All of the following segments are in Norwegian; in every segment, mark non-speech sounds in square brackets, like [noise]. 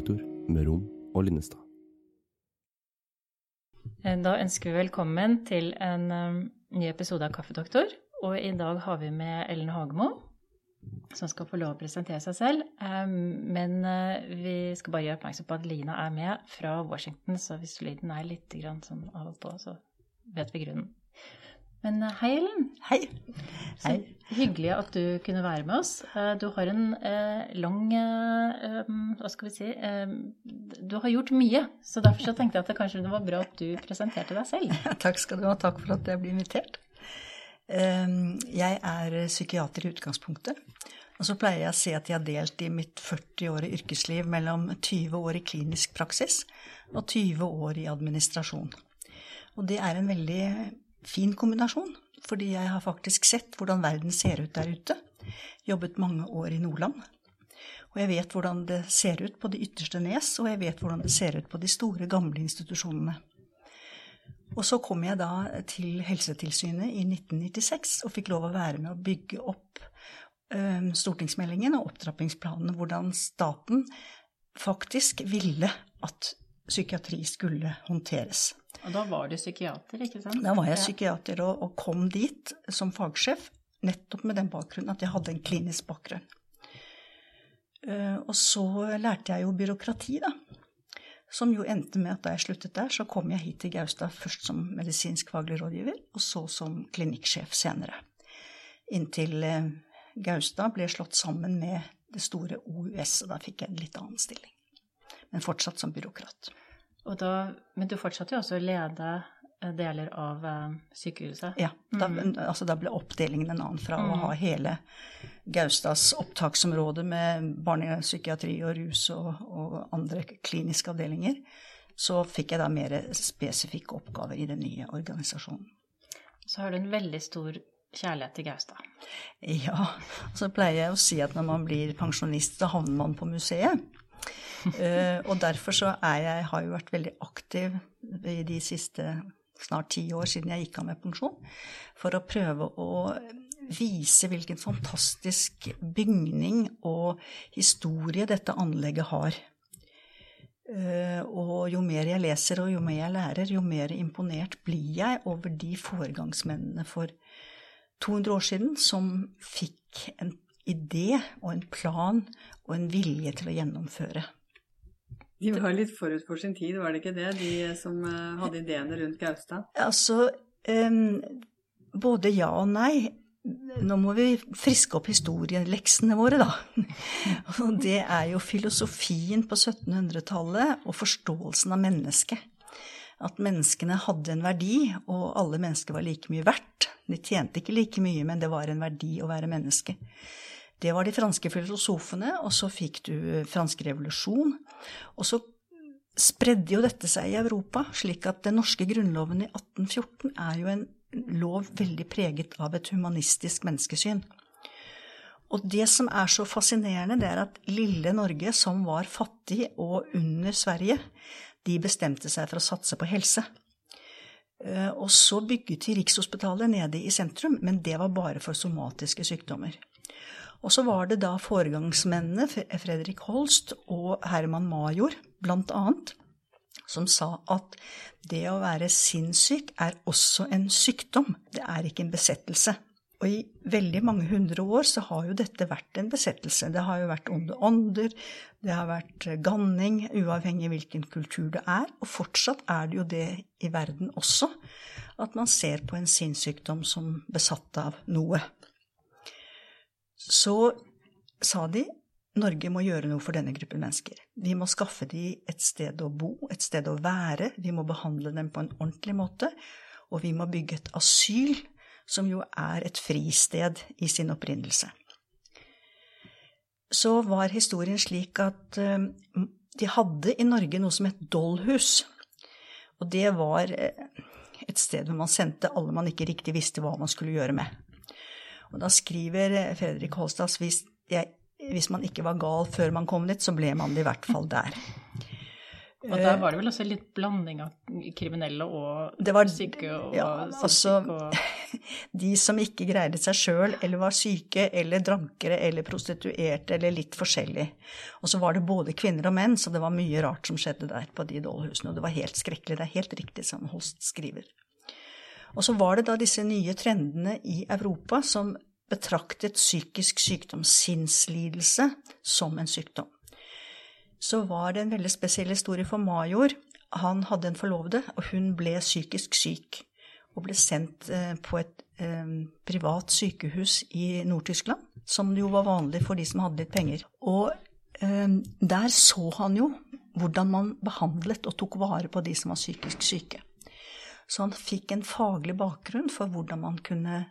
Kaffedoktor med Rom og Linnestad. Eh, Da ønsker vi velkommen til en um, ny episode av Kaffedoktor. Og i dag har vi med Ellen Hagemo, som skal få lov å presentere seg selv. Um, men vi skal bare gjøre oppmerksom på at Lina er med fra Washington, så hvis lyden er litt sånn av og på, så vet vi grunnen. Men uh, hei, Ellen. Hei. Så Hei. hyggelig at du kunne være med oss. Eh, Du har en eh, lang eh, Hva skal vi si eh, Du har gjort mye, så derfor så tenkte jeg at det kanskje det var bra at du presenterte deg selv. [laughs] Takk skal du ha. Takk for at jeg ble invitert. Jeg er psykiater i utgangspunktet. Og så pleier jeg å si at jeg har delt i mitt 40-årige yrkesliv mellom 20 år i klinisk praksis og 20 år i administrasjon. Og det er en veldig fin kombinasjon, fordi jeg har faktisk sett hvordan verden ser ut der ute. Jobbet mange år i Nordland. Og jeg vet hvordan det ser ut på de ytterste nes, og jeg vet hvordan det ser ut på de store, gamle institusjonene. Og så kom jeg da til Helsetilsynet i 1996 og fikk lov å være med å bygge opp stortingsmeldingen og opptrappingsplanen, hvordan staten faktisk ville at psykiatri skulle håndteres. Og da var du psykiater, ikke sant? Da var jeg psykiater og, og kom dit som fagsjef nettopp med den bakgrunnen at jeg hadde en klinisk bakgrunn. Eh, Og så lærte jeg jo byråkrati, da. Som jo endte med at da jeg sluttet der, så kom jeg hit til Gaustad først som medisinsk faglig rådgiver, og så som klinikksjef senere. Inntil eh, Gaustad ble slått sammen med det store OUS, og da fikk jeg en litt annen stilling. Men fortsatt som byråkrat. Da, men du fortsatte jo også å lede eh, deler av eh, sykehuset. Ja, da, altså da ble oppdelingen en annen fra å ha hele Gaustads opptaksområde med barnepsykiatri og rus og, og andre kliniske avdelinger. Så fikk jeg da mer spesifikke oppgaver i den nye organisasjonen. Så har du en veldig stor kjærlighet til Gaustad. Ja, så pleier jeg å si at når man blir pensjonist, så havner man på museet. [laughs] Eh, og derfor så er jeg, har jeg vært veldig aktiv i de siste snart ti år siden jeg gikk av med pensjon, for å prøve å vise hvilken fantastisk bygning og historie dette anlegget har. Eh, Og jo mer jeg leser og jo mer jeg lærer, jo mer imponert blir jeg over de foregangsmennene for 200 år siden som fikk en idé og en plan og en vilje til å gjennomføre. De var litt forut for sin tid, var det ikke det? De som eh, hadde ideene rundt Gaustad? Altså um, både ja og nei. Nå må vi friske opp historieleksene våre, da. [laughs] Og det er jo filosofien på 1700-tallet og forståelsen av mennesket. At menneskene hadde en verdi, og alle mennesker var like mye verdt. De tjente ikke like mye, men det var en verdi å være menneske. Det var de franske filosofene, og så fikk du fransk revolusjon. Og så spredde jo dette seg i Europa, slik at den norske grunnloven i 1814 er jo en lov veldig preget av et humanistisk menneskesyn. Og det som er så fascinerende, det er at lille Norge, som var fattig og under Sverige, de bestemte seg for å satse på helse. Eh, Og så bygget de Rikshospitalet nede i sentrum, men det var bare for somatiske sykdommer. Og så var det da foregangsmennene, Fredrik Holst og Herman Major blant annet, som sa at det å være sinnssyk er også en sykdom, det er ikke en besettelse. Og i veldig mange hundre år så har jo dette vært en besettelse. Det har jo vært onde ånder, det har vært ganning, uavhengig av hvilken kultur det er. Og fortsatt er det jo det i verden også, at man ser på en sinnssykdom som besatt av noe. Så sa de Norge må gjøre noe for denne gruppen mennesker. Vi må skaffe dem et sted å bo, et sted å være. Vi må behandle dem på en ordentlig måte. Og vi må bygge et asyl, som jo er et fristed i sin opprinnelse. Så var historien slik at eh, de hadde i Norge noe som het dollhus. Og det var eh, et sted hvor man sendte alle man ikke riktig visste hva man skulle gjøre med. Og da skriver eh, Fredrik Holstads hvis, jeg, hvis man ikke var gal før man kom dit, så ble man det i hvert fall der. Og der var det vel også litt blanding av kriminelle og Det var- syke og ja, altså- og [laughs] De som ikke greide seg sjøl, eller var syke, eller drankere, eller prostituerte, eller litt forskjellig. Og så var det både kvinner og menn, så det var mye rart som skjedde der på de dollhusene. Og det var helt skrekkelig. Det er helt riktig som Holst skriver. Og så var det da disse nye trendene i Europa som betraktet psykisk sykdom, sinnslidelse, som en sykdom. Så var det en veldig spesiell historie for Major. Han hadde en forlovede, og hun ble psykisk syk og ble sendt eh, på et eh, privat sykehus i Nord-Tyskland, som jo var vanlig for de som hadde litt penger. Og eh, der så han jo hvordan man behandlet og tok vare på de som var psykisk syke. Så han fikk en faglig bakgrunn for hvordan man kunne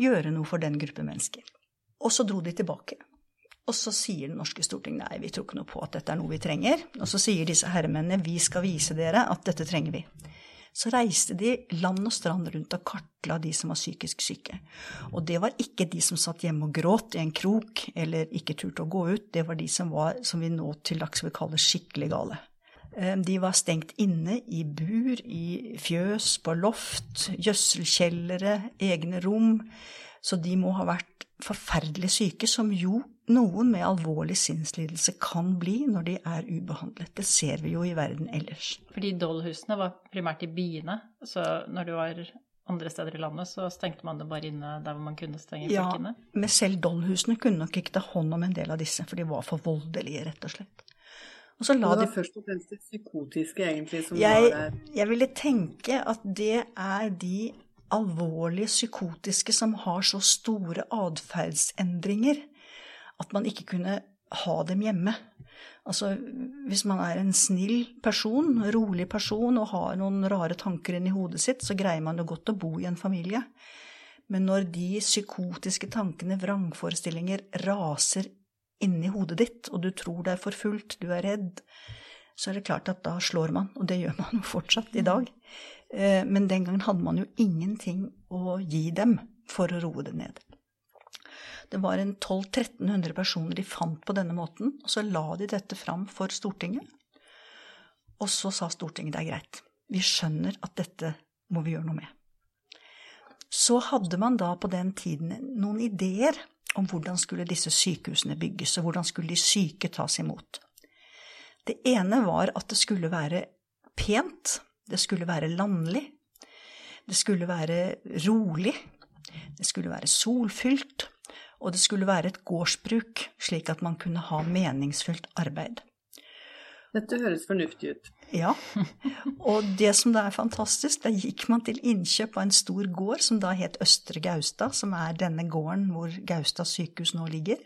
gjøre noe for den gruppe mennesker. Og så dro de tilbake. Og så sier det norske storting nei, vi tror ikke noe på at dette er noe vi trenger. Og så sier disse herremennene vi skal vise dere at dette trenger vi. Så reiste de land og strand rundt og kartla de som var psykisk syke. Og det var ikke de som satt hjemme og gråt i en krok eller ikke turte å gå ut, det var de som var, som vi nå til dags vil kalle skikkelig gale. Eh, De var stengt inne i bur, i fjøs, på loft, gjødselkjellere, egne rom. Så de må ha vært forferdelig syke, som jo noen med alvorlig sinnslidelse kan bli når de er ubehandlet. Det ser vi jo i verden ellers. Fordi dollhusene var primært i byene, så når du var andre steder i landet, så stengte man det bare inne der hvor man kunne stenge Ja, fylkene. men selv dollhusene kunne nok ikke ta hånd om en del av disse, for de var for voldelige, rett og slett. Og så la Det de først og fremst det psykotiske egentlig som jeg, var der. jeg ville tenke at det er de alvorlige psykotiske som har så store atferdsendringer at man ikke kunne ha dem hjemme. Altså, hvis man er en snill person, rolig person, og har noen rare tanker inni hodet sitt, så greier man jo godt å bo i en familie. Men når de psykotiske tankene, vrangforestillinger, raser inni hodet ditt, og du tror det er for fullt, du er redd, så er det klart at da slår man, og det gjør man jo fortsatt i dag. Eh, Men den gangen hadde man jo ingenting å gi dem for å roe det ned. Det var en 1200-1300 personer de fant på denne måten, og så la de dette fram for Stortinget. Og så sa Stortinget det er greit, vi skjønner at dette må vi gjøre noe med. Så hadde man da på den tiden noen ideer om hvordan skulle disse sykehusene bygges, og hvordan skulle de syke tas imot. Det ene var at det skulle være pent, det skulle være landlig, det skulle være rolig, det skulle være solfylt, og det skulle være et gårdsbruk, slik at man kunne ha meningsfylt arbeid. Dette høres fornuftig ut. Ja, og det som da er fantastisk, da gikk man til innkjøp av en stor gård som da het Østre Gaustad, som er denne gården hvor Gaustad sykehus nå ligger.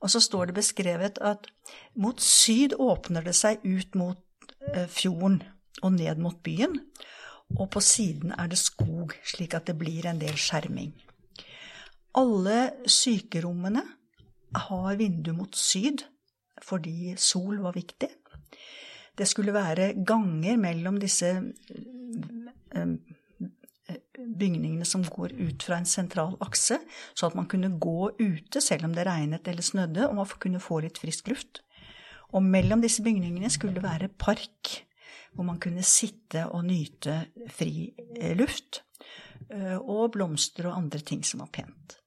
Og så står det beskrevet at mot syd åpner det seg ut mot eh, fjorden og ned mot byen, og på siden er det skog, slik at det blir en del skjerming. Alle sykerommene har vindu mot syd, fordi sol var viktig. Det skulle være ganger mellom disse eh, bygningene som går ut fra en sentral akse, så at man kunne gå ute selv om det regnet eller snødde, og man kunne få litt frisk luft. Og mellom disse bygningene skulle det være park, hvor man kunne sitte og nyte fri eh, luft, eh, og blomster og andre ting som var pent.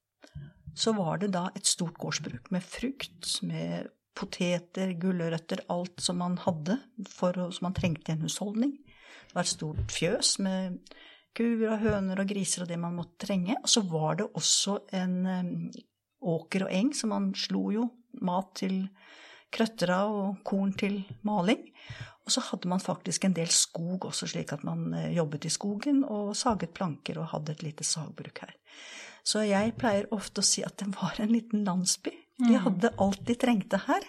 Så var det da et stort gårdsbruk med frukt, med poteter, gulrøtter, alt som man hadde for, som man trengte i en husholdning. Det var et stort fjøs med kuer og høner og griser og det man måtte trenge. Og så var det også en åker og eng, så man slo jo mat til krøtter og korn til maling. Og så hadde man faktisk en del skog også, slik at man eh, jobbet i skogen og saget planker og hadde et lite sagbruk her. Så jeg pleier ofte å si at det var en liten landsby. De hadde alt de trengte her.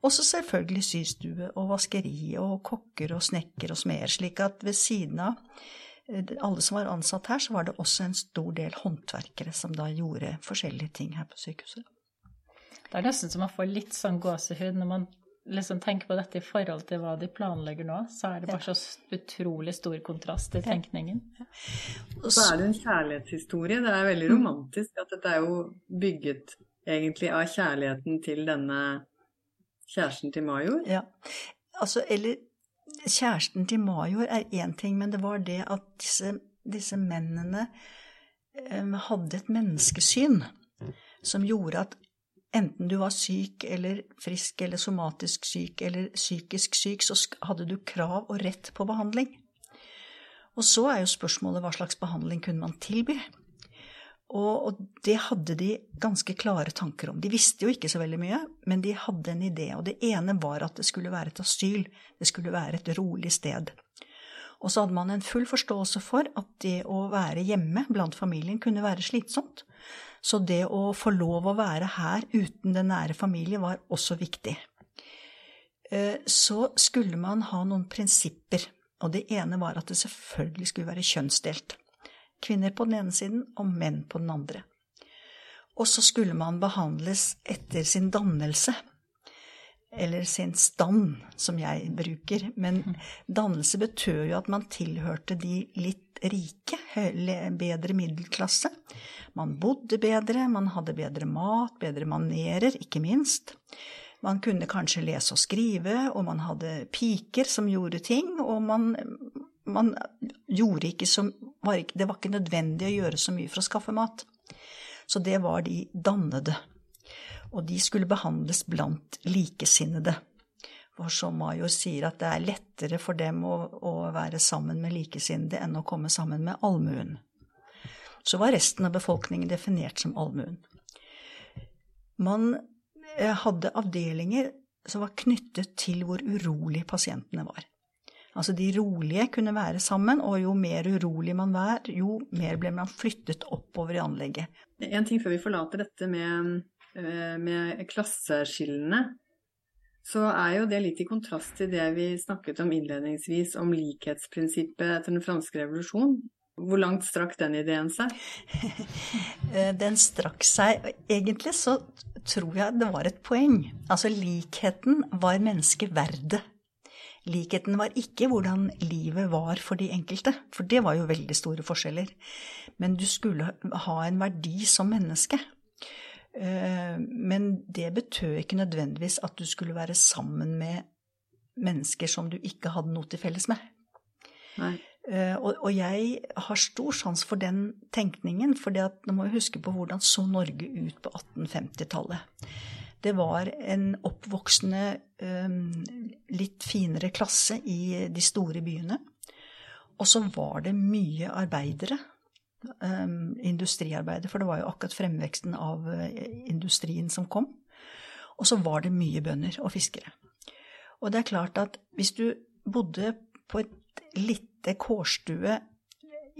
Og så selvfølgelig systue og vaskeri og kokker og snekker og smeder, slik at ved siden av eh, alle som var ansatt her, så var det også en stor del håndverkere som da gjorde forskjellige ting her på sykehuset. Det er nesten så man får litt sånn gåsehud når man liksom tenker på dette i forhold til hva de planlegger nå. Så er det bare så utrolig stor kontrast i tenkningen. Og Så er det en kjærlighetshistorie. Det er veldig romantisk at dette er jo bygget egentlig av kjærligheten til denne kjæresten til Major. Ja, altså, eller kjæresten til Major er én ting, men det var det at disse, disse mennene eh, hadde et menneskesyn som gjorde at enten du var syk eller frisk eller somatisk syk eller psykisk syk, så hadde du krav og rett på behandling. Og så er jo spørsmålet hva slags behandling kunne man tilby? Og, og, det hadde de ganske klare tanker om. De visste jo ikke så veldig mye, men de hadde en idé. Og det ene var at det skulle være et asyl. Det skulle være et rolig sted. Og så hadde man en full forståelse for at det å være hjemme blant familien kunne være slitsomt. Så det å få lov å være her uten den nære familie var også viktig. Eh, så skulle man ha noen prinsipper, og det ene var at det selvfølgelig skulle være kjønnsdelt. Kvinner på den ene siden og menn på den andre. Og så skulle man behandles etter sin dannelse. Eller sin stand, som jeg bruker. Men dannelse betød jo at man tilhørte de litt rike, bedre middelklasse. Man bodde bedre, man hadde bedre mat, bedre manerer, ikke minst. Man kunne kanskje lese og skrive, og man hadde piker som gjorde ting, og man, man gjorde ikke så Det var ikke nødvendig å gjøre så mye for å skaffe mat. Så det var de dannede. Og de skulle behandles blant likesinnede. For som Major sier, at det er lettere for dem å, å være sammen med likesinnede enn å komme sammen med allmuen. Så var resten av befolkningen definert som allmuen. Man eh, hadde avdelinger som var knyttet til hvor urolig pasientene var. Altså de rolige kunne være sammen, og jo mer urolig man var, jo mer ble man flyttet oppover i anlegget. En ting før vi forlater dette med, eh, med klasseskillene, så er jo det litt i kontrast til det vi snakket om innledningsvis, om likhetsprinsippet etter den franske revolusjon. Hvor langt strakk den ideen seg? [laughs] Eh, den strakk seg Egentlig så tror jeg det var et poeng. Altså likheten var menneskeverdet. Likheten var ikke hvordan livet var for de enkelte, for det var jo veldig store forskjeller. Men du skulle ha en verdi som menneske. Eh, men det betød ikke nødvendigvis at du skulle være sammen med mennesker som du ikke hadde noe til felles med. Nei. Eh, og, jeg har stor sans for den tenkningen, for nå må vi huske på hvordan så Norge ut på 1850-tallet. Det var en oppvoksende, litt finere klasse i de store byene. Og så var det mye arbeidere. Industriarbeidere, for det var jo akkurat fremveksten av eh, industrien som kom. Og så var det mye bønder og fiskere. Og det er klart at hvis du bodde på et lite kårstue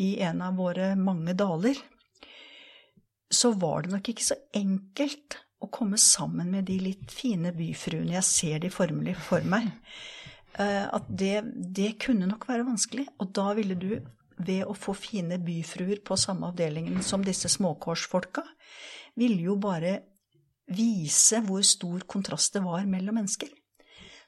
i en av våre mange daler, så var det nok ikke så enkelt å komme sammen med de litt fine byfruene, jeg ser de formelig for meg, eh, at det, det kunne nok være vanskelig. Og da ville du, ved å få fine byfruer på samme avdelingen som disse småkårsfolka, ville jo bare vise hvor stor kontrast det var mellom mennesker.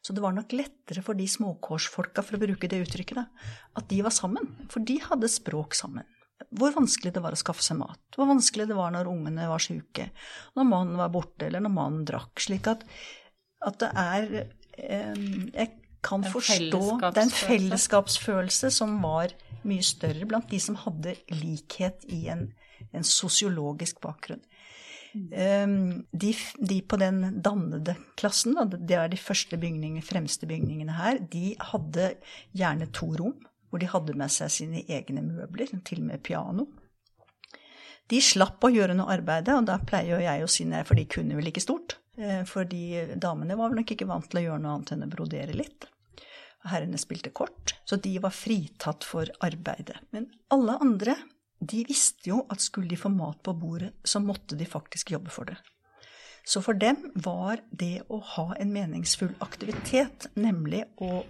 Så det var nok lettere for de småkårsfolka, for å bruke det uttrykket, da, at de var sammen. For de hadde språk sammen hvor vanskelig det var å skaffe seg mat, hvor vanskelig det var når ungene var syke, når mannen var borte, eller når mannen drakk. Slik at, at det er eh, Jeg kan en forstå den fellesskapsfølelse som var mye større blant de som hadde likhet i en, en sosiologisk bakgrunn. Um, de, de, på den dannede klassen, det er de første bygningene, fremste bygningene her, de hadde gjerne to rom hvor de hadde med seg sine egne møbler, til og med piano. De slapp å gjøre noe arbeid, og da pleier jeg å si nei, for de kunne vel ikke stort. Eh, fordi damene var vel nok ikke vant til å gjøre noe annet enn å brodere litt. Herrene spilte kort, så de var fritatt for arbeidet. Men alle andre, de visste jo at skulle de få mat på bordet, så måtte de faktisk jobbe for det. Så for dem var det å ha en meningsfull aktivitet, nemlig å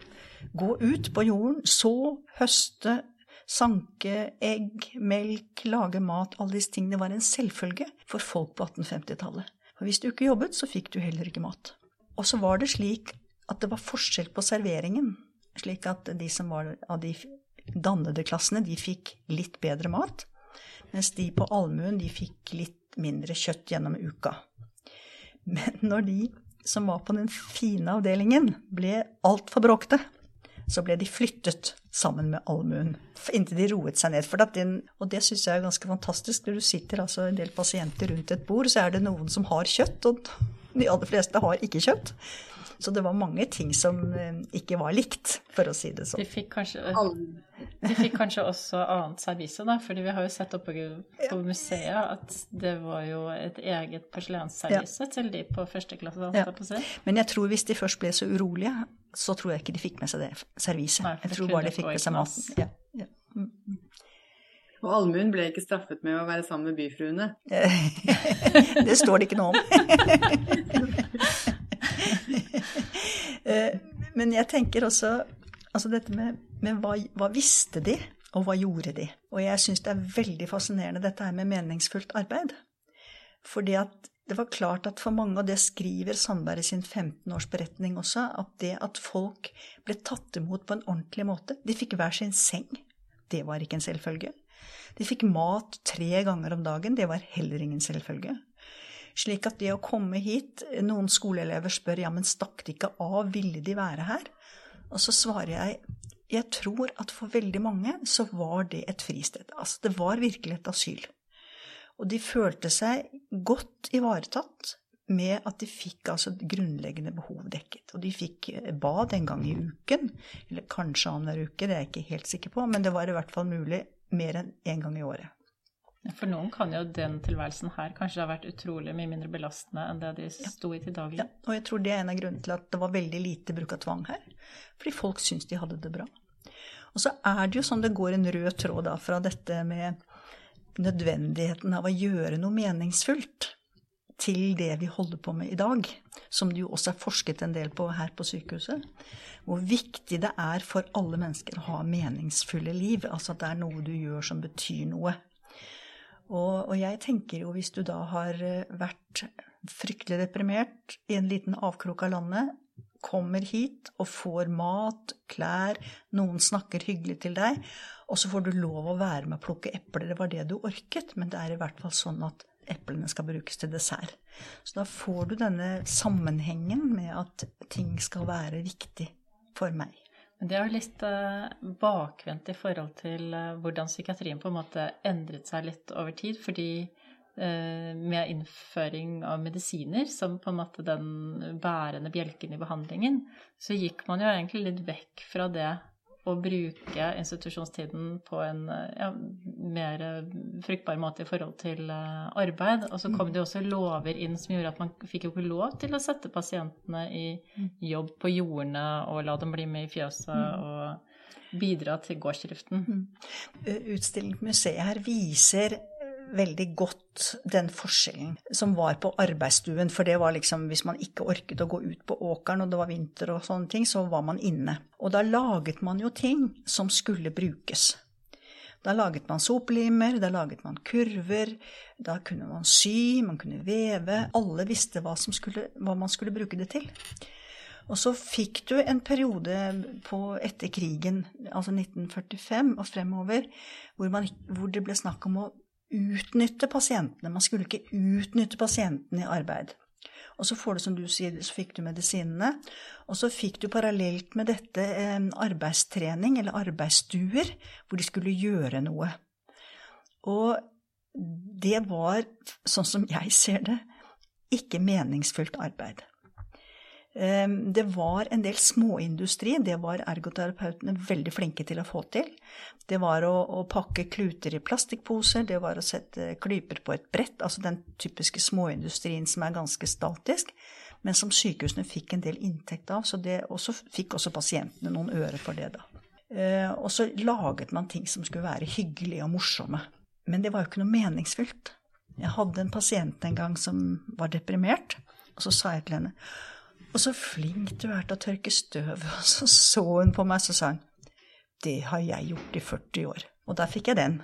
gå ut på jorden, så, høste, sanke egg, melk, lage mat, alle disse tingene var en selvfølge for folk på 1850-tallet. For hvis du ikke jobbet, så fikk du heller ikke mat. Og så var det slik at det var forskjell på serveringen, slik at de som var av de dannede klassene, de fikk litt bedre mat, mens de på allmuen, de fikk litt mindre kjøtt gjennom uka. Men når de som var på den fine avdelingen, ble altfor bråkete, så ble de flyttet sammen med allmuen inntil de roet seg ned. For den, og det syns jeg er ganske fantastisk. Når du sitter altså en del pasienter rundt et bord, så er det noen som har kjøtt, og de aller fleste har ikke kjøtt. Så det var mange ting som eh, ikke var likt, for å si det sånn. De fikk kanskje, de fikk kanskje også annet servise, da, fordi vi har jo sett oppe på museet at det var jo et eget porselensservise ja. til de på første klasse. Ja. På Men jeg tror hvis de først ble så urolige, så tror jeg ikke de fikk med seg det serviset. Jeg tror bare de fikk med seg maten. Ja. Ja. Mm. Og allmuen ble ikke straffet med å være sammen med byfruene? [laughs] det står det ikke noe om. [laughs] [laughs] Eh, men jeg tenker også altså dette med, med hva, hva, visste de, og hva gjorde de? Og jeg syns det er veldig fascinerende dette her med meningsfullt arbeid. Fordi at det var klart at for mange, og det skriver Sandberg i sin 15-årsberetning også, at det at folk ble tatt imot på en ordentlig måte De fikk hver sin seng. Det var ikke en selvfølge. De fikk mat tre ganger om dagen. Det var heller ingen selvfølge. Slik at det å komme hit Noen skoleelever spør ja, men stakk de ikke av, ville de være her? Og så svarer jeg jeg tror at for veldig mange så var det et fristed. Altså det var virkelig et asyl. Og de følte seg godt ivaretatt med at de fikk altså grunnleggende behov dekket. Og de fikk bad en gang i uken, eller kanskje annenhver uke, det er jeg ikke helt sikker på, men det var i hvert fall mulig mer enn én en gang i året. For noen kan jo den tilværelsen her kanskje ha vært utrolig mye mindre belastende enn det de sto i til daglig. Ja, og jeg tror det er en av grunnene til at det var veldig lite bruk av tvang her. Fordi folk syntes de hadde det bra. Og så er det jo sånn det går en rød tråd da fra dette med nødvendigheten av å gjøre noe meningsfullt til det vi holder på med i dag, som det jo også er forsket en del på her på sykehuset. Hvor viktig det er for alle mennesker å ha meningsfulle liv. Altså at det er noe du gjør som betyr noe og, og, jeg tenker jo hvis du da har eh, vært fryktelig deprimert i en liten avkrok av landet, kommer hit og får mat, klær, noen snakker hyggelig til deg, og så får du lov å være med å plukke epler. Det var det du orket, men det er i hvert fall sånn at eplene skal brukes til dessert. Så da får du denne sammenhengen med at ting skal være viktig for meg. Det er jo litt uh, bakvendt i forhold til uh, hvordan psykiatrien på en måte endret seg litt over tid. Fordi uh, med innføring av medisiner som på en måte den bærende bjelken i behandlingen, så gikk man jo egentlig litt vekk fra det å bruke institusjonstiden på en ja, mer fruktbar måte i forhold til eh, arbeid. Og så kom mm. det også lover inn som gjorde at man fikk jo ikke lov til å sette pasientene i mm. jobb på jordene og la dem bli med i fjøset mm. og bidra til gårdsdriften. Utstillingen på museet her viser veldig godt den forskjellen som var på arbeidsstuen. For det var liksom hvis man ikke orket å gå ut på åkeren og det var vinter og sånne ting, så var man inne. Og da laget man jo ting som skulle brukes. Da laget man soplimer, da laget man kurver, da kunne man sy, man kunne veve. Alle visste hva, skulle, hva man skulle bruke det til. Og så fikk du en periode etter krigen, altså 1945 og fremover, hvor, man, hvor det ble snakk om å utnytte pasientene. Man skulle ikke utnytte pasientene i arbeid. Og så får du, som du sier, så fikk du medisinene. Og så fikk du parallelt med dette arbeidstrening, eller arbeidsstuer, hvor de skulle gjøre noe. Og det var, sånn som jeg ser det, ikke meningsfullt arbeid. Ehm, det var en del småindustri, det var ergoterapeutene veldig flinke til å få til. Det var å, å, pakke kluter i plastikkposer, det var å sette klyper på et brett, altså den typiske småindustrien som er ganske statisk, men som sykehusene fikk en del inntekt av, så det også, fikk også pasientene noen øre for det, da. Ehm, og så laget man ting som skulle være hyggelige og morsomme. Men det var jo ikke noe meningsfylt. Jeg hadde en pasient en gang som var deprimert, og så sa jeg til henne og så flink du er til å tørke støv. [laughs] Og så så hun på meg, så sa hun det har jeg gjort i 40 år. Og der fikk jeg den.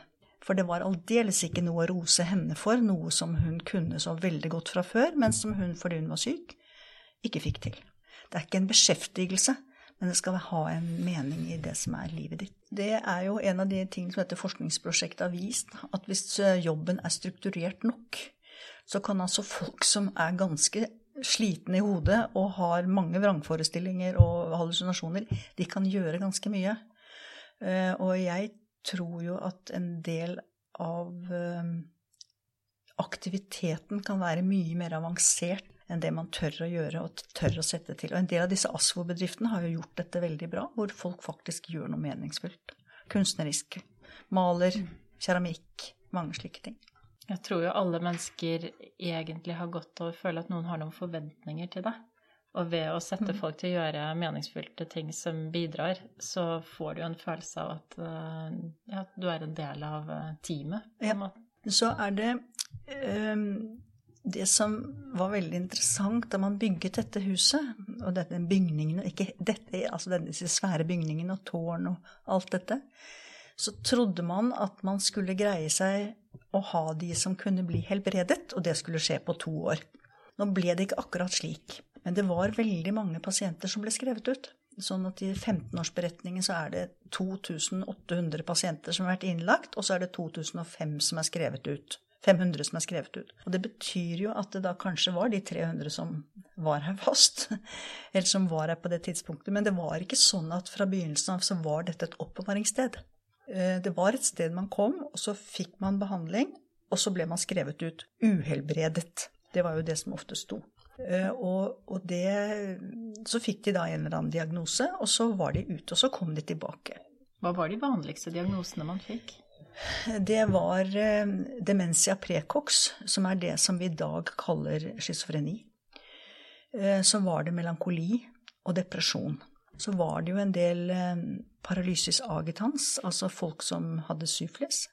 For det var aldeles ikke noe å rose henne for, noe som hun kunne så veldig godt fra før, men som hun, fordi hun var syk, ikke fikk til. Det er ikke en beskjeftigelse, men det skal ha en mening i det som er livet ditt. Det er jo en av de tingene som dette forskningsprosjektet har vist, at hvis jobben er strukturert nok, så kan altså folk som er ganske slitne i hodet og har mange vrangforestillinger og hallusinasjoner, de kan gjøre ganske mye. Eh, og jeg tror jo at en del av eh, aktiviteten kan være mye mer avansert enn det man tør å gjøre og tør å sette til. Og en del av disse ASVO-bedriftene har jo gjort dette veldig bra, hvor folk faktisk gjør noe meningsfullt. Kunstnerisk. Maler, keramikk, mange slike ting. Jeg tror jo alle mennesker egentlig har godt av å føle at noen har noen forventninger til deg. Og ved å sette Mm. folk til å gjøre meningsfylte ting som bidrar, så får du jo en følelse av at eh, ja, du er en del av eh, teamet. Ja. Så er det um, Det som var veldig interessant da man bygget dette huset, og denne bygningen, ikke dette, altså disse svære bygningene og tårn og alt dette, så trodde man at man skulle greie seg å ha de som kunne bli helbredet, og det skulle skje på to år. Nå ble det ikke akkurat slik, men det var veldig mange pasienter som ble skrevet ut. Sånn at i 15-årsberetningen så er det 2800 pasienter som har vært innlagt, og så er det 2005 som er skrevet ut. 500 som er skrevet ut. Og det betyr jo at det da kanskje var de 300 som var her fast, eller som var her på det tidspunktet. Men det var ikke sånn at fra begynnelsen av så var dette et oppbevaringssted. Eh, Det var et sted man kom, og så fikk man behandling, og så ble man skrevet ut uhelbredet. Det var jo det som ofte sto. Eh, Og, og det Så fikk de da en eller annen diagnose, og så var de ute, og så kom de tilbake. Hva var de vanligste diagnosene man fikk? Det var eh, demensia precox, som er det som vi i dag kaller schizofreni. Eh, Så var det melankoli og depresjon. Så var det jo en del eh, paralysis agitans, altså folk som hadde syfles.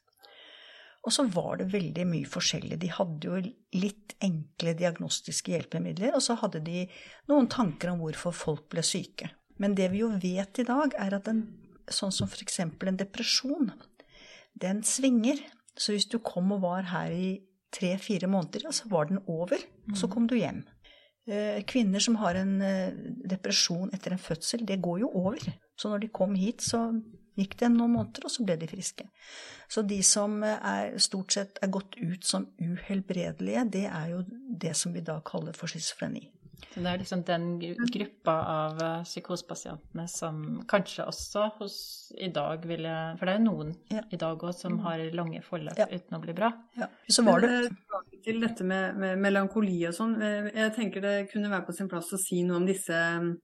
Og så var det veldig mye forskjellig. De hadde jo litt enkle diagnostiske hjelpemidler, og så hadde de noen tanker om hvorfor folk ble syke. Men det vi jo vet i dag, er at en, sånn som f.eks. en depresjon, den svinger. Så hvis du kom og var her i tre-fire måneder, ja, så var den over. Og så kom du hjem. Eh, Kvinner som har en eh, depresjon etter en fødsel, det går jo over. Så når de kom hit, så gikk det noen måneder, og så ble de friske. Så de som eh, er, stort sett er gått ut som uhelbredelige, det er jo det som vi da kaller for schizofreni. Så det er liksom den gruppa av eh, psykosepasientene som kanskje også hos i dag ville For det er jo noen Ja. i dag òg som har lange forløp Ja. uten å bli bra. Ja. Så var det eh, tilbake til dette med, med melankoli og sånn. eh, Jeg tenker det kunne være på sin plass å si noe om disse mm,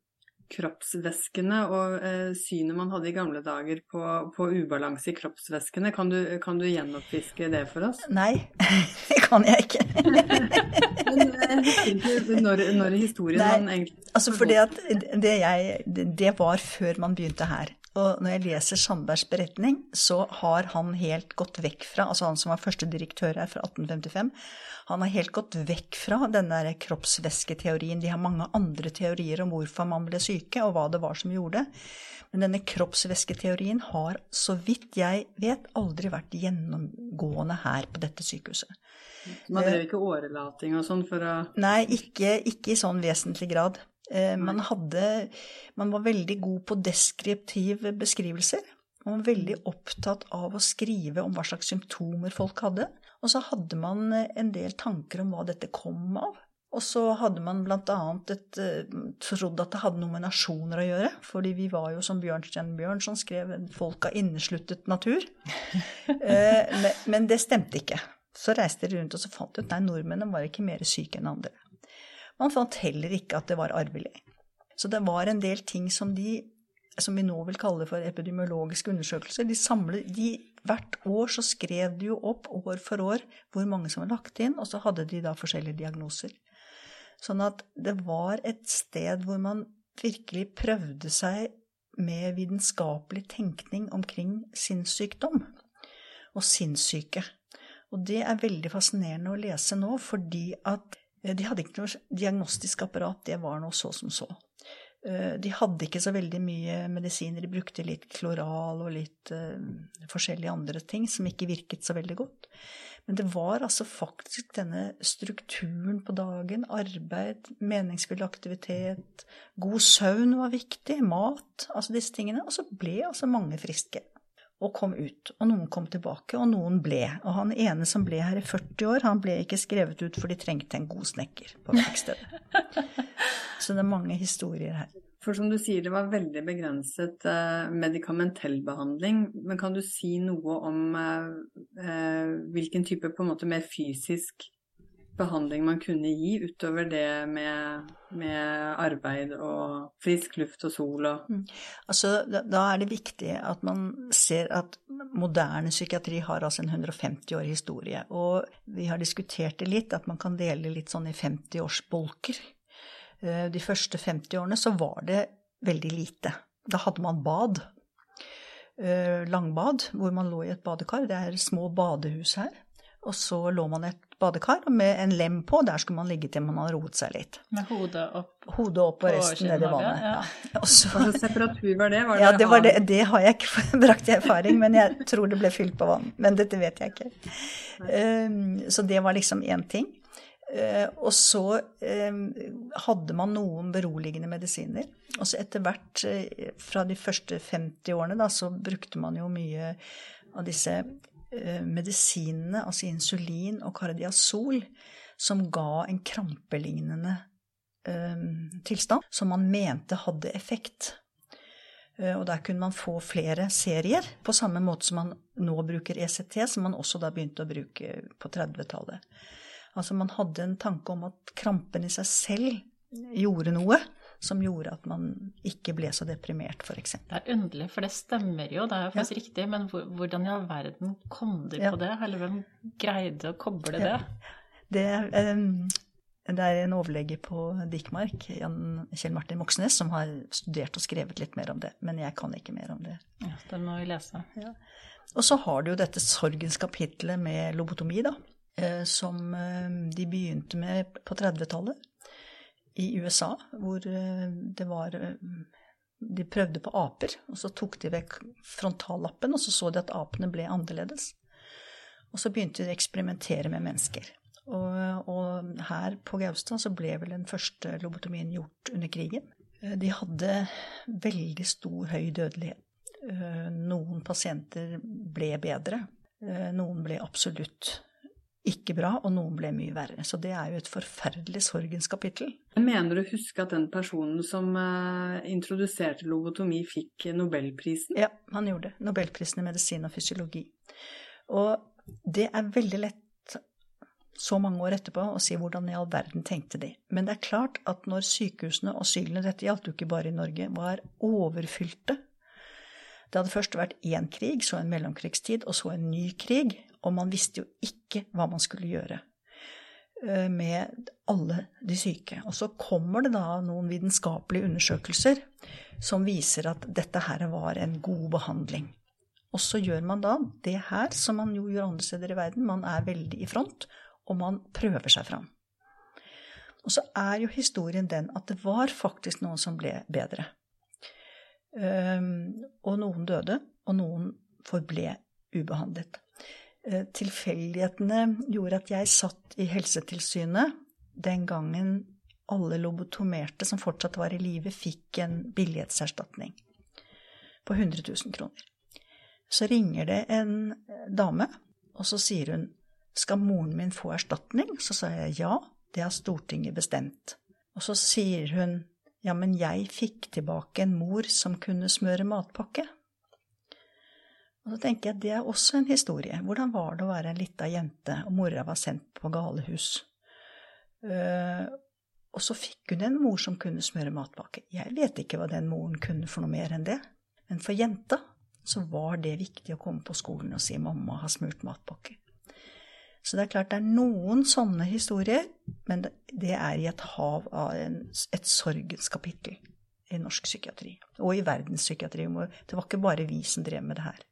kroppsvæskene og eh, synet man hadde i gamle dager på, på ubalanse i kroppsvæskene. Kan du, kan du gjenoppfiske det for oss? Nei, [laughs] det kan jeg ikke. [laughs] Men eh, ikke når, når historien Nei, man egentlig Altså fordi at det, jeg, det det var før man begynte her. Og når jeg leser Sandbergs beretning, så har han helt gått vekk fra Altså han som var første direktør her fra 1855, han har helt gått vekk fra den der kroppsvæsketeorien. De har mange andre teorier om hvorfor man ble syke, og hva det var som gjorde det. Men denne kroppsvæsketeorien har, så vidt jeg vet, aldri vært gjennomgående her på dette sykehuset. Man drev ikke årelating og sånn for å Nei, ikke, ikke i sånn vesentlig grad. Eh, man hadde Man var veldig god på deskriptive beskrivelser. Man var veldig opptatt av å skrive om hva slags symptomer folk hadde. Og så hadde man eh, en del tanker om hva dette kom av. Og så hadde man bl.a. trodd at det hadde noe med nasjoner å gjøre. Fordi vi var jo, som Bjørnstjerne Bjørnson skrev, folk av innesluttet natur. [laughs] Eh, men, men det stemte ikke. Så reiste de rundt og så fant de ut nei, nordmennene var ikke mer syke enn andre. Man fant heller ikke at det var arvelig. Så det var en del ting som de, som vi nå vil kalle for epidemiologiske undersøkelser, de samlet, de, hvert år så skrev de jo opp år for år hvor mange som var lagt inn, og så hadde de da forskjellige diagnoser. Sånn at det var et sted hvor man virkelig prøvde seg med vitenskapelig tenkning omkring sinnssykdom og sinnssyke. Og det er veldig fascinerende å lese nå, fordi at de hadde ikke noe diagnostisk apparat, det var noe så som så. Eh, De hadde ikke så veldig mye medisiner, de brukte litt kloral og litt eh, forskjellige andre ting som ikke virket så veldig godt. Men det var altså faktisk denne strukturen på dagen, arbeid, meningsfull aktivitet, god søvn var viktig, mat, altså disse tingene. Og så ble altså mange friske. Og kom ut. Og noen kom tilbake, og noen ble. Og han ene som ble her i 40 år, han ble ikke skrevet ut for de trengte en god snekker på verkstedet. [laughs] Så det er mange historier her. For som du sier, det var veldig begrenset eh, medikamentell behandling. Men kan du si noe om eh, eh, hvilken type på en måte mer fysisk behandling man kunne gi utover det med, med arbeid og frisk luft og sol og mm. Altså, da, da, er det viktig at man ser at moderne psykiatri har altså en 150 år historie. Og vi har diskutert det litt, at man kan dele litt sånn i 50-årsbolker. Eh, de første 50 årene så var det veldig lite. Da hadde man bad. Eh, langbad, hvor man lå i et badekar. Det er små badehus her. Og så lå man i et badekar med en lem på. Der skulle man ligge til man hadde roet seg litt. Med hodet opp? Hodet opp og resten ned i vannet. Ja. Ja. Hva slags temperatur var det? Var det ja, det, var det, det, har jeg ikke [laughs] brakt i erfaring, men jeg tror det ble fylt på vann. Men dette vet jeg ikke. Um, så det var liksom én ting. Uh, og så eh, hadde man noen beroligende medisiner. Og så etter hvert, uh, fra de første 50 årene, da, så brukte man jo mye av disse medisinene, altså insulin og kardiasol, som ga en krampelignende tilstand, som man mente hadde effekt. Og der kunne man få flere serier, på samme måte som man nå bruker ECT, som man også da begynte å bruke på 30-tallet. Altså man hadde en tanke om at krampen i seg selv gjorde noe som gjorde at man ikke ble så deprimert, f.eks. Det er underlig, for det stemmer jo, det er jo faktisk ja. riktig, men hvordan i all verden kom de på det? Eller hvem greide å koble det? Det, um, det er en overlege på Dikmark, Jan Kjell Martin Moxnes, som har studert og skrevet litt mer om det. Men jeg kan ikke mer om det. Ja, Det må vi lese. Ja. Og så har du jo dette sorgens kapitlet med lobotomi, da. Eh, som eh, de begynte med på 30-tallet i USA, hvor eh, det var De prøvde på aper, og så tok de vekk frontallappen, og så så de at apene ble annerledes. Og så begynte de å eksperimentere med mennesker. Og, og her på Gaustad så ble vel den første lobotomien gjort under krigen. De hadde veldig stor, høy dødelighet. Noen pasienter ble bedre. Noen ble absolutt ikke bra, og noen ble mye verre. Så det er jo et forferdelig sorgens kapittel. Mener du å huske at den personen som uh, introduserte lobotomi, fikk nobelprisen? Ja, han gjorde det. Nobelprisen i medisin og fysiologi. Og det er veldig lett så mange år etterpå å si hvordan i all verden tenkte de. Men det er klart at når sykehusene og asylene, dette gjaldt jo ikke bare i Norge, var overfylte Det hadde først vært én krig, så en mellomkrigstid, og så en ny krig og man visste jo ikke hva man skulle gjøre eh, med alle de syke. Og så kommer det da noen vitenskapelige undersøkelser som viser at dette her var en god behandling. Og så gjør man da det her som man jo gjør andre steder i verden. Man er veldig i front, og man prøver seg fram. Og så er jo historien den at det var faktisk noen som ble bedre. Um, og noen døde, og noen forble ubehandlet. Eh, tilfeldighetene gjorde at jeg satt i Helsetilsynet den gangen alle lobotomerte som fortsatt var i live, fikk en billighetserstatning på 100 000 kroner. Så ringer det en eh, dame, og så sier hun skal moren min få erstatning? Så sa jeg ja, det har Stortinget bestemt. Og så sier hun ja, men jeg fikk tilbake en mor som kunne smøre matpakke. Og så tenker jeg at det er også en historie. Hvordan var det å være en lita jente, og mora var sendt på galehus? Uh, og så fikk hun en mor som kunne smøre matpakke. Jeg vet ikke hva den moren kunne for noe mer enn det. Men for jenta så var det viktig å komme på skolen og si 'mamma har smurt matpakke'. Så det er klart det er noen sånne historier, men det er i et hav av en, et sorgens kapittel i norsk psykiatri. Og i verdenspsykiatri. Det var ikke bare vi som drev med det her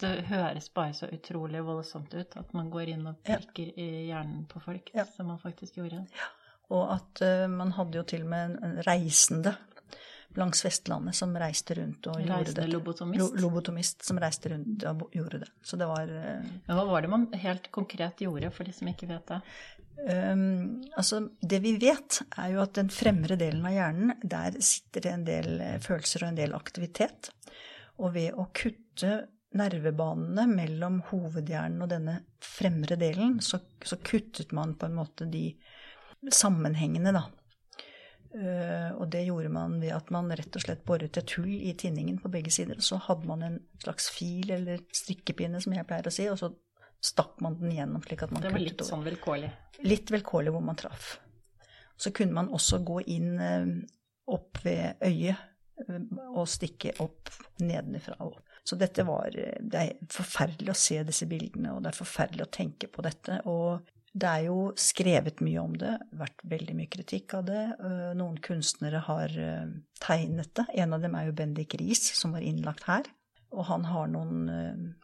det høres bare så utrolig voldsomt ut at man går inn og prikker ja. i hjernen på folk, ja. som man faktisk gjorde. Ja. Og at uh, man hadde jo til og med en, en reisende langs Vestlandet som reiste rundt og reisende gjorde det. Lobotomist? Lo lobotomist som reiste rundt og gjorde det. Så det var uh, Hva var det man helt konkret gjorde, for de som ikke vet det? Um, altså, det vi vet, er jo at den fremre delen av hjernen, der sitter det en del følelser og en del aktivitet. Og ved å kutte nervebanene mellom hovedhjernen og denne fremre delen, så, så, kuttet man på en måte de sammenhengene, da. Uh, og det gjorde man ved at man rett og slett boret et hull i tinningen på begge sider. Og så hadde man en slags fil eller strikkepinne, som jeg pleier å si, og så stakk man den gjennom. slik at man Det var litt sånn vilkårlig? Litt vilkårlig hvor man traff. Så kunne man også gå inn uh, opp ved øyet uh, og stikke opp nedenfra. Så dette var Det er forferdelig å se disse bildene, og det er forferdelig å tenke på dette. Og det er jo skrevet mye om det, vært veldig mye kritikk av det. Øh, noen kunstnere har øh, tegnet det. En av dem er jo Bendik Riis, som var innlagt her. Og han har noen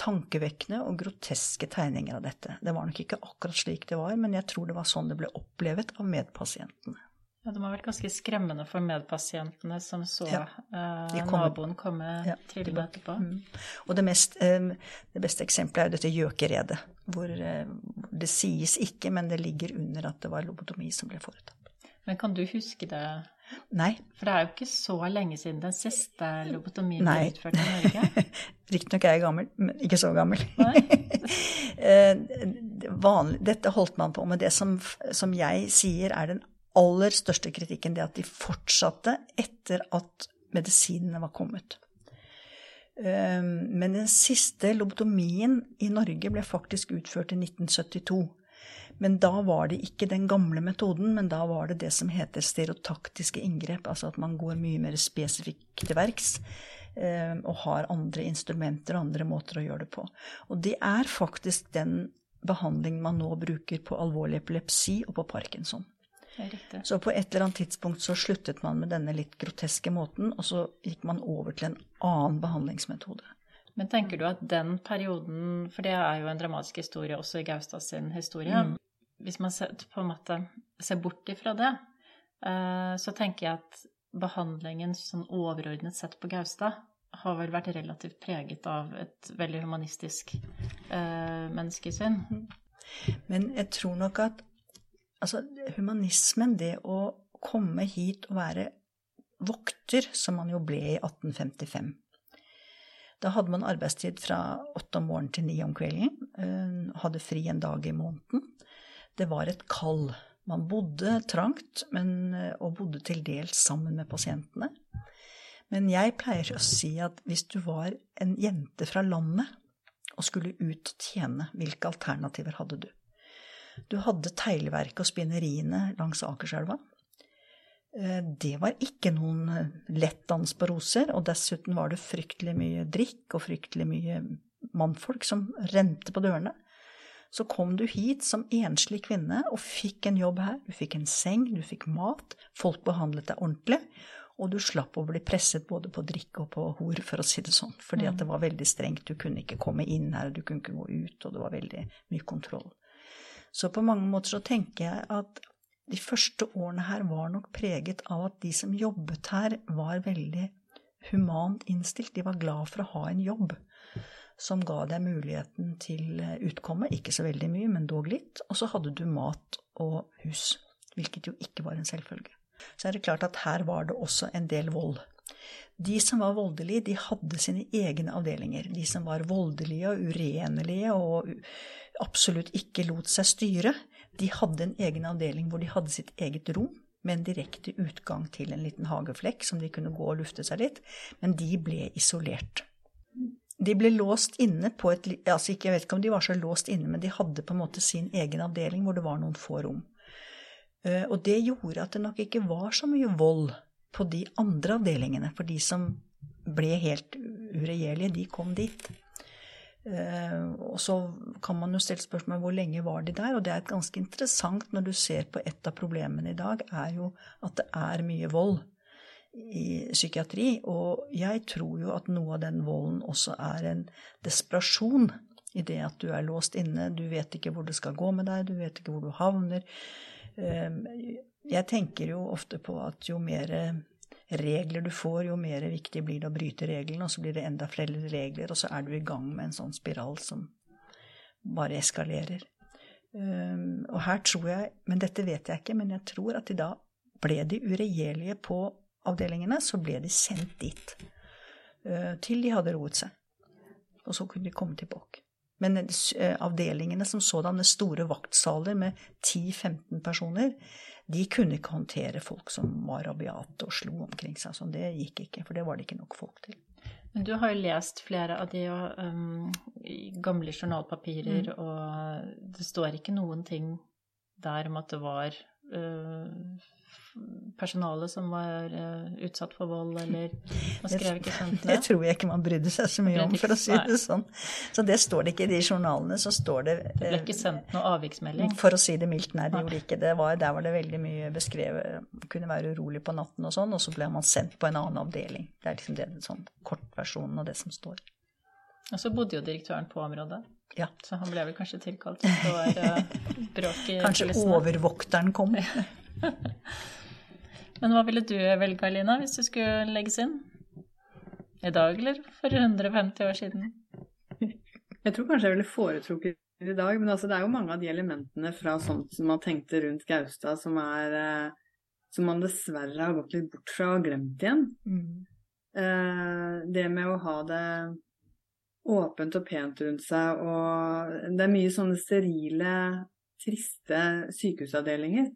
tankevekkende og groteske tegninger av dette. Det var nok ikke akkurat slik det var, men jeg tror det var sånn det ble opplevet av medpasientene. Ja, Det må ha vært ganske skremmende for medpasientene som så ja, kommer, naboen komme ja, trillende etterpå. Mm. Og det, mest, eh, det, beste eksempelet er jo dette gjøkeredet, hvor eh, det sies ikke, men det ligger under at det var lobotomi som ble foretatt. Men kan du huske det? Nei. For det er jo ikke så lenge siden den siste lobotomien ble utført i Norge. [laughs] Riktignok er jeg gammel, men ikke så gammel. Nei. [laughs] vanlig, dette holdt man på med. Det som, som jeg sier er den aller største kritikken det at de fortsatte etter at medisinene var kommet. Ehm, men den siste lobotomien i Norge ble faktisk utført i 1972. Men da var det ikke den gamle metoden, men da var det det som heter stereotaktiske inngrep. Altså at man går mye mer spesifikt til verks ehm, og har andre instrumenter og andre måter å gjøre det på. Og det er faktisk den behandlingen man nå bruker på alvorlig epilepsi og på parkinson. Så på et eller annet tidspunkt så sluttet man med denne litt groteske måten, og så gikk man over til en annen behandlingsmetode. Men tenker du at den perioden, for det er jo en dramatisk historie også i Gaustad sin historie mm. Hvis man på en måte ser bort ifra det, eh, så tenker jeg at behandlingen sånn overordnet sett på Gaustad har vel vært relativt preget av et veldig humanistisk eh, menneskesyn. Men jeg tror nok at Altså, humanismen, det å komme hit og være vokter, som man jo ble i 1855 Da hadde man arbeidstid fra åtte om morgenen til ni om kvelden. Eh, hadde fri en dag i måneden. Det var et kall. Man bodde trangt, men, eh, og bodde til dels sammen med pasientene. Men jeg pleier å si at hvis du var en jente fra landet og skulle ut og tjene, hvilke alternativer hadde du? Du hadde teglverket og spinneriene langs Akerselva. Eh, det var ikke noen eh, lett dans på roser, og dessuten var det fryktelig mye drikk og fryktelig mye mannfolk som rente på dørene. Så kom du hit som enslig kvinne og fikk en jobb her. Du fikk en seng, du fikk mat, folk behandlet deg ordentlig. Og du slapp å bli presset både på drikke og på hor, for å si det sånn. Fordi at det var veldig strengt. Du kunne ikke komme inn her, du kunne ikke gå ut, og det var veldig mye kontroll. Så på mange måter så tenker jeg at de første årene her var nok preget av at de som jobbet her, var veldig humant innstilt. De var glad for å ha en jobb som ga deg muligheten til utkomme. Ikke så veldig mye, men dog litt. Og så hadde du mat og hus, hvilket jo ikke var en selvfølge. Så er det klart at her var det også en del vold. De som var voldelige, de hadde sine egne avdelinger. De som var voldelige og urenelige og absolutt ikke lot seg styre, de hadde en egen avdeling hvor de hadde sitt eget rom med en direkte utgang til en liten hageflekk som de kunne gå og lufte seg litt, men de ble isolert. De ble låst inne på et altså Jeg vet ikke om de var så låst inne, men de hadde på en måte sin egen avdeling hvor det var noen få rom. Eh, og det gjorde at det nok ikke var så mye vold på de andre avdelingene, for de som ble helt uregjerlige, de kom dit. Eh, og så kan man jo stille spørsmål hvor lenge var de der, og det er ganske interessant når du ser på et av problemene i dag, er jo at det er mye vold i psykiatri. Og jeg tror jo at noe av den volden også er en desperasjon i det at du er låst inne, du vet ikke hvor det skal gå med deg, du vet ikke hvor du havner. Eh, jeg tenker jo ofte på at jo mer regler du får, jo mer viktig blir det å bryte reglene, og så blir det enda flere regler, og så er du i gang med en sånn spiral som bare eskalerer. Um, og her tror jeg, men dette vet jeg ikke, men jeg tror at de da ble de uregjerlige på avdelingene, så ble de sendt dit. Uh, til de hadde roet seg. og så kunne de komme tilbake. Men uh, avdelingene som sådanne store vaktsaler med 10-15 personer, de kunne ikke håndtere folk som var rabiate og slo omkring seg. Så det gikk ikke, for det var det ikke nok folk til. Men du har jo lest flere av de um, gamle journalpapirer, mm. og det står ikke noen ting der om at det var uh, personale som var uh, utsatt for vold, eller man skrev ikke [laughs] sånt? Det tror jeg ikke man brydde seg så mye om, for å si det sånn. Så det står det ikke i de journalene. Så står det Det ble ikke sendt noe avviksmelding? For å si det mildt, nei, det gjorde ikke. Det var, der var det veldig mye beskrevet. Kunne være urolig på natten og sånn, og så ble man sendt på en annen avdeling. Det er liksom det, sånn kortversjonen av det som står. Og så bodde jo direktøren på området. Ja. Så han ble vel kanskje tilkalt Så det var bråk i Kanskje overvokteren kom. [laughs] [laughs] Men hva ville du velge, Alina, hvis du skulle legges inn? I dag, eller for 150 år siden? Jeg tror kanskje jeg ville foretrukket i dag, men altså, det er jo mange av de elementene fra sånt som man tenkte rundt Gaustad, som, er, eh, som man dessverre har gått litt bort fra og glemt igjen. Mm. Eh, det med å ha det åpent og pent rundt seg, og det er mye sånne sterile, triste sykehusavdelinger.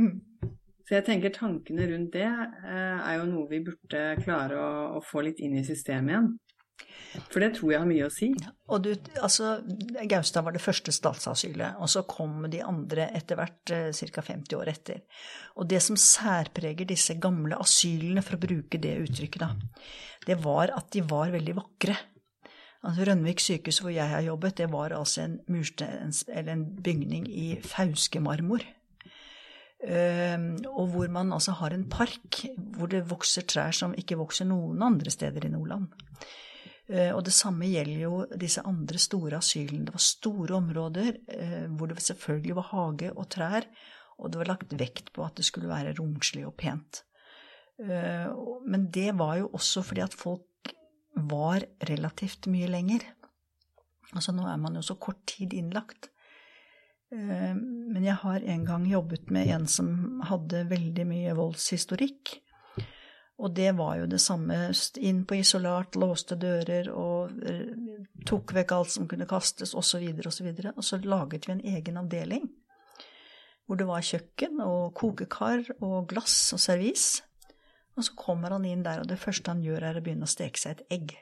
Mm. Så jeg tenker tankene rundt det eh, er jo noe vi burde klare å, å, få litt inn i systemet igjen. For det tror jeg har mye å si. Og du, altså, Gaustad var det første statsasylet, og så kom de andre etter hvert eh, ca. 50 år etter. Og det som særpreger disse gamle asylene, for å bruke det uttrykket, da, det var at de var veldig vakre. Altså Rønvik sykehus, hvor jeg har jobbet, det var altså en, mursteins, en bygning i fauske-marmor. Uh, og hvor man altså har en park hvor det vokser trær som ikke vokser noen andre steder i Nordland. Uh, og det samme gjelder jo disse andre store asylene. Det var store områder uh, hvor det selvfølgelig var hage og trær, og det var lagt vekt på at det skulle være romslig og pent. men det var jo også fordi at folk var relativt mye lenger. Altså nå er man jo så kort tid innlagt. Eh, men jeg har en gang jobbet med en som hadde veldig mye voldshistorikk. Og det var jo det samme. Inn på isolat, låste dører og eh, tok vekk alt som kunne kastes, osv., osv. Og, og så laget vi en egen avdeling hvor det var kjøkken og kokekar og glass og servis. Og så kommer han inn der, og det første han gjør, er å begynne å steke seg et egg.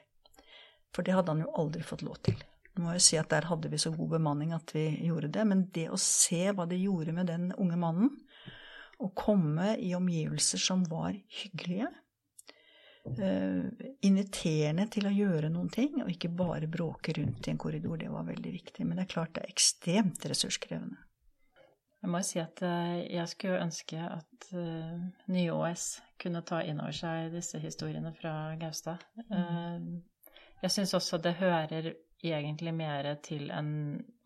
For det hadde han jo aldri fått lov til. Må jeg si at Der hadde vi så god bemanning at vi gjorde det, men det å se hva det gjorde med den unge mannen, å komme i omgivelser som var hyggelige, uh, inviterende til å gjøre noen ting, og ikke bare bråke rundt i en korridor, det var veldig viktig. Men det er klart det er ekstremt ressurskrevende. Jeg må jo si at eh, jeg skulle ønske at uh, nye OS kunne ta inn over seg disse historiene fra Gaustad. Mm. Jeg syns også det hører egentlig mer til en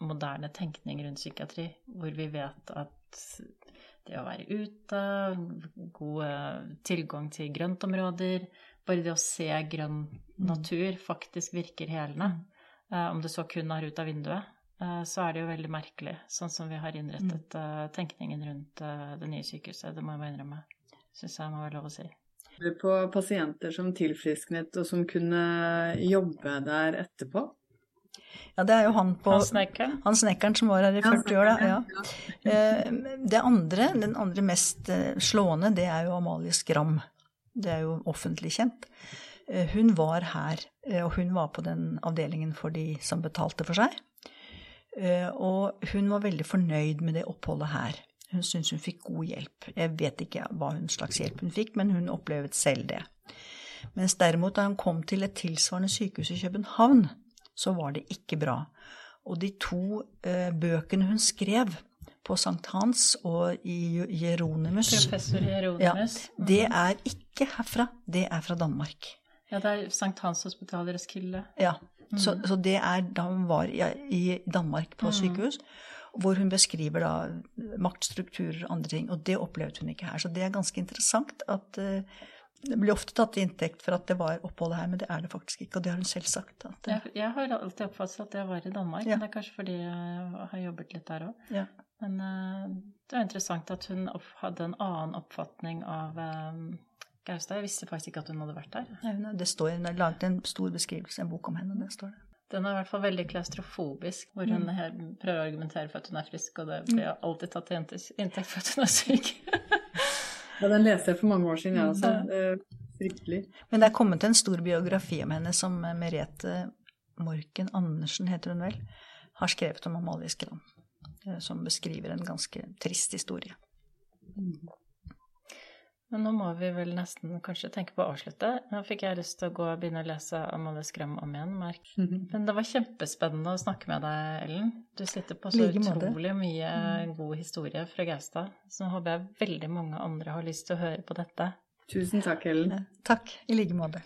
moderne tenkning rundt psykiatri, hvor vi vet at det å være ute, god tilgang til grøntområder, bare det å se grønn mm. natur faktisk virker helende. Uh, om det så kun er ut av vinduet. Eh, så er det jo veldig merkelig, sånn som vi har innrettet uh, tenkningen rundt det nye sykehuset. Det må jeg bare innrømme. Syns jeg må være lov å si. På pasienter som tilfrisknet og som kunne jobbe der etterpå? Ja, det er jo han på Han snekkeren? Han snekkeren som var her i 40 år, da. Ja. Det andre, den andre mest slående, det er jo Amalie Skram. Det er jo offentlig kjent. Hun var her, og hun var på den avdelingen for de som betalte for seg. Eh, og hun var veldig fornøyd med det oppholdet her. Hun syntes hun fikk god hjelp. Jeg vet ikke hva hun slags hjelp hun fikk, men hun opplevet selv det. Mens derimot da hun kom til et tilsvarende sykehus i København, så var det ikke bra. Og de to eh, bøkene hun skrev på Sankt Hans og i Jeronimus Professor Jeronimus. Ja, det er ikke herfra, det er fra Danmark. Ja, det er Sankt Hans hospital Roskilde. Ja, Mm. Så, så, det er da hun var i, i Danmark på mm. sykehus, hvor hun beskriver da maktstrukturer og andre ting. Og det opplevde hun ikke her. Så det er ganske interessant at uh, det blir ofte tatt til inntekt for at det var oppholdet her, men det er det faktisk ikke. Og det har hun selv sagt. At, jeg, jeg, har alltid oppfattet at jeg var i Danmark, ja. men det er kanskje fordi jeg har jobbet litt der òg. Ja. Men uh, det er interessant at hun hadde en annen oppfatning av um, Gaustad. Jeg visste faktisk ikke at hun hadde vært der. Nei, det står, Hun har laget en stor beskrivelse, en bok om henne. det står det. Den er i hvert fall veldig klaustrofobisk, hvor hun mm. prøver å argumentere for at hun er frisk, og det blir alltid tatt til inntekt for at hun er syk. [laughs] ja, den leste jeg for mange år siden, jeg også. Ja. Fryktelig. Men det er kommet en stor biografi om henne som Merete Morken Andersen, heter hun vel, har skrevet om Amalie Skram. Som beskriver en ganske trist historie. Men nå må vi vel nesten kanskje tenke på å avslutte. Nå fikk jeg lyst til å gå og begynne å lese Amalie Skram om igjen, Mark. [laughs] Men det var kjempespennende å snakke med deg, Ellen. Du sitter på så utrolig mye god historie fra Gaustad. Så nå håper jeg veldig mange andre har lyst til å høre på dette. Tusen takk, Ellen. Takk. I like måte.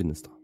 Linnestad.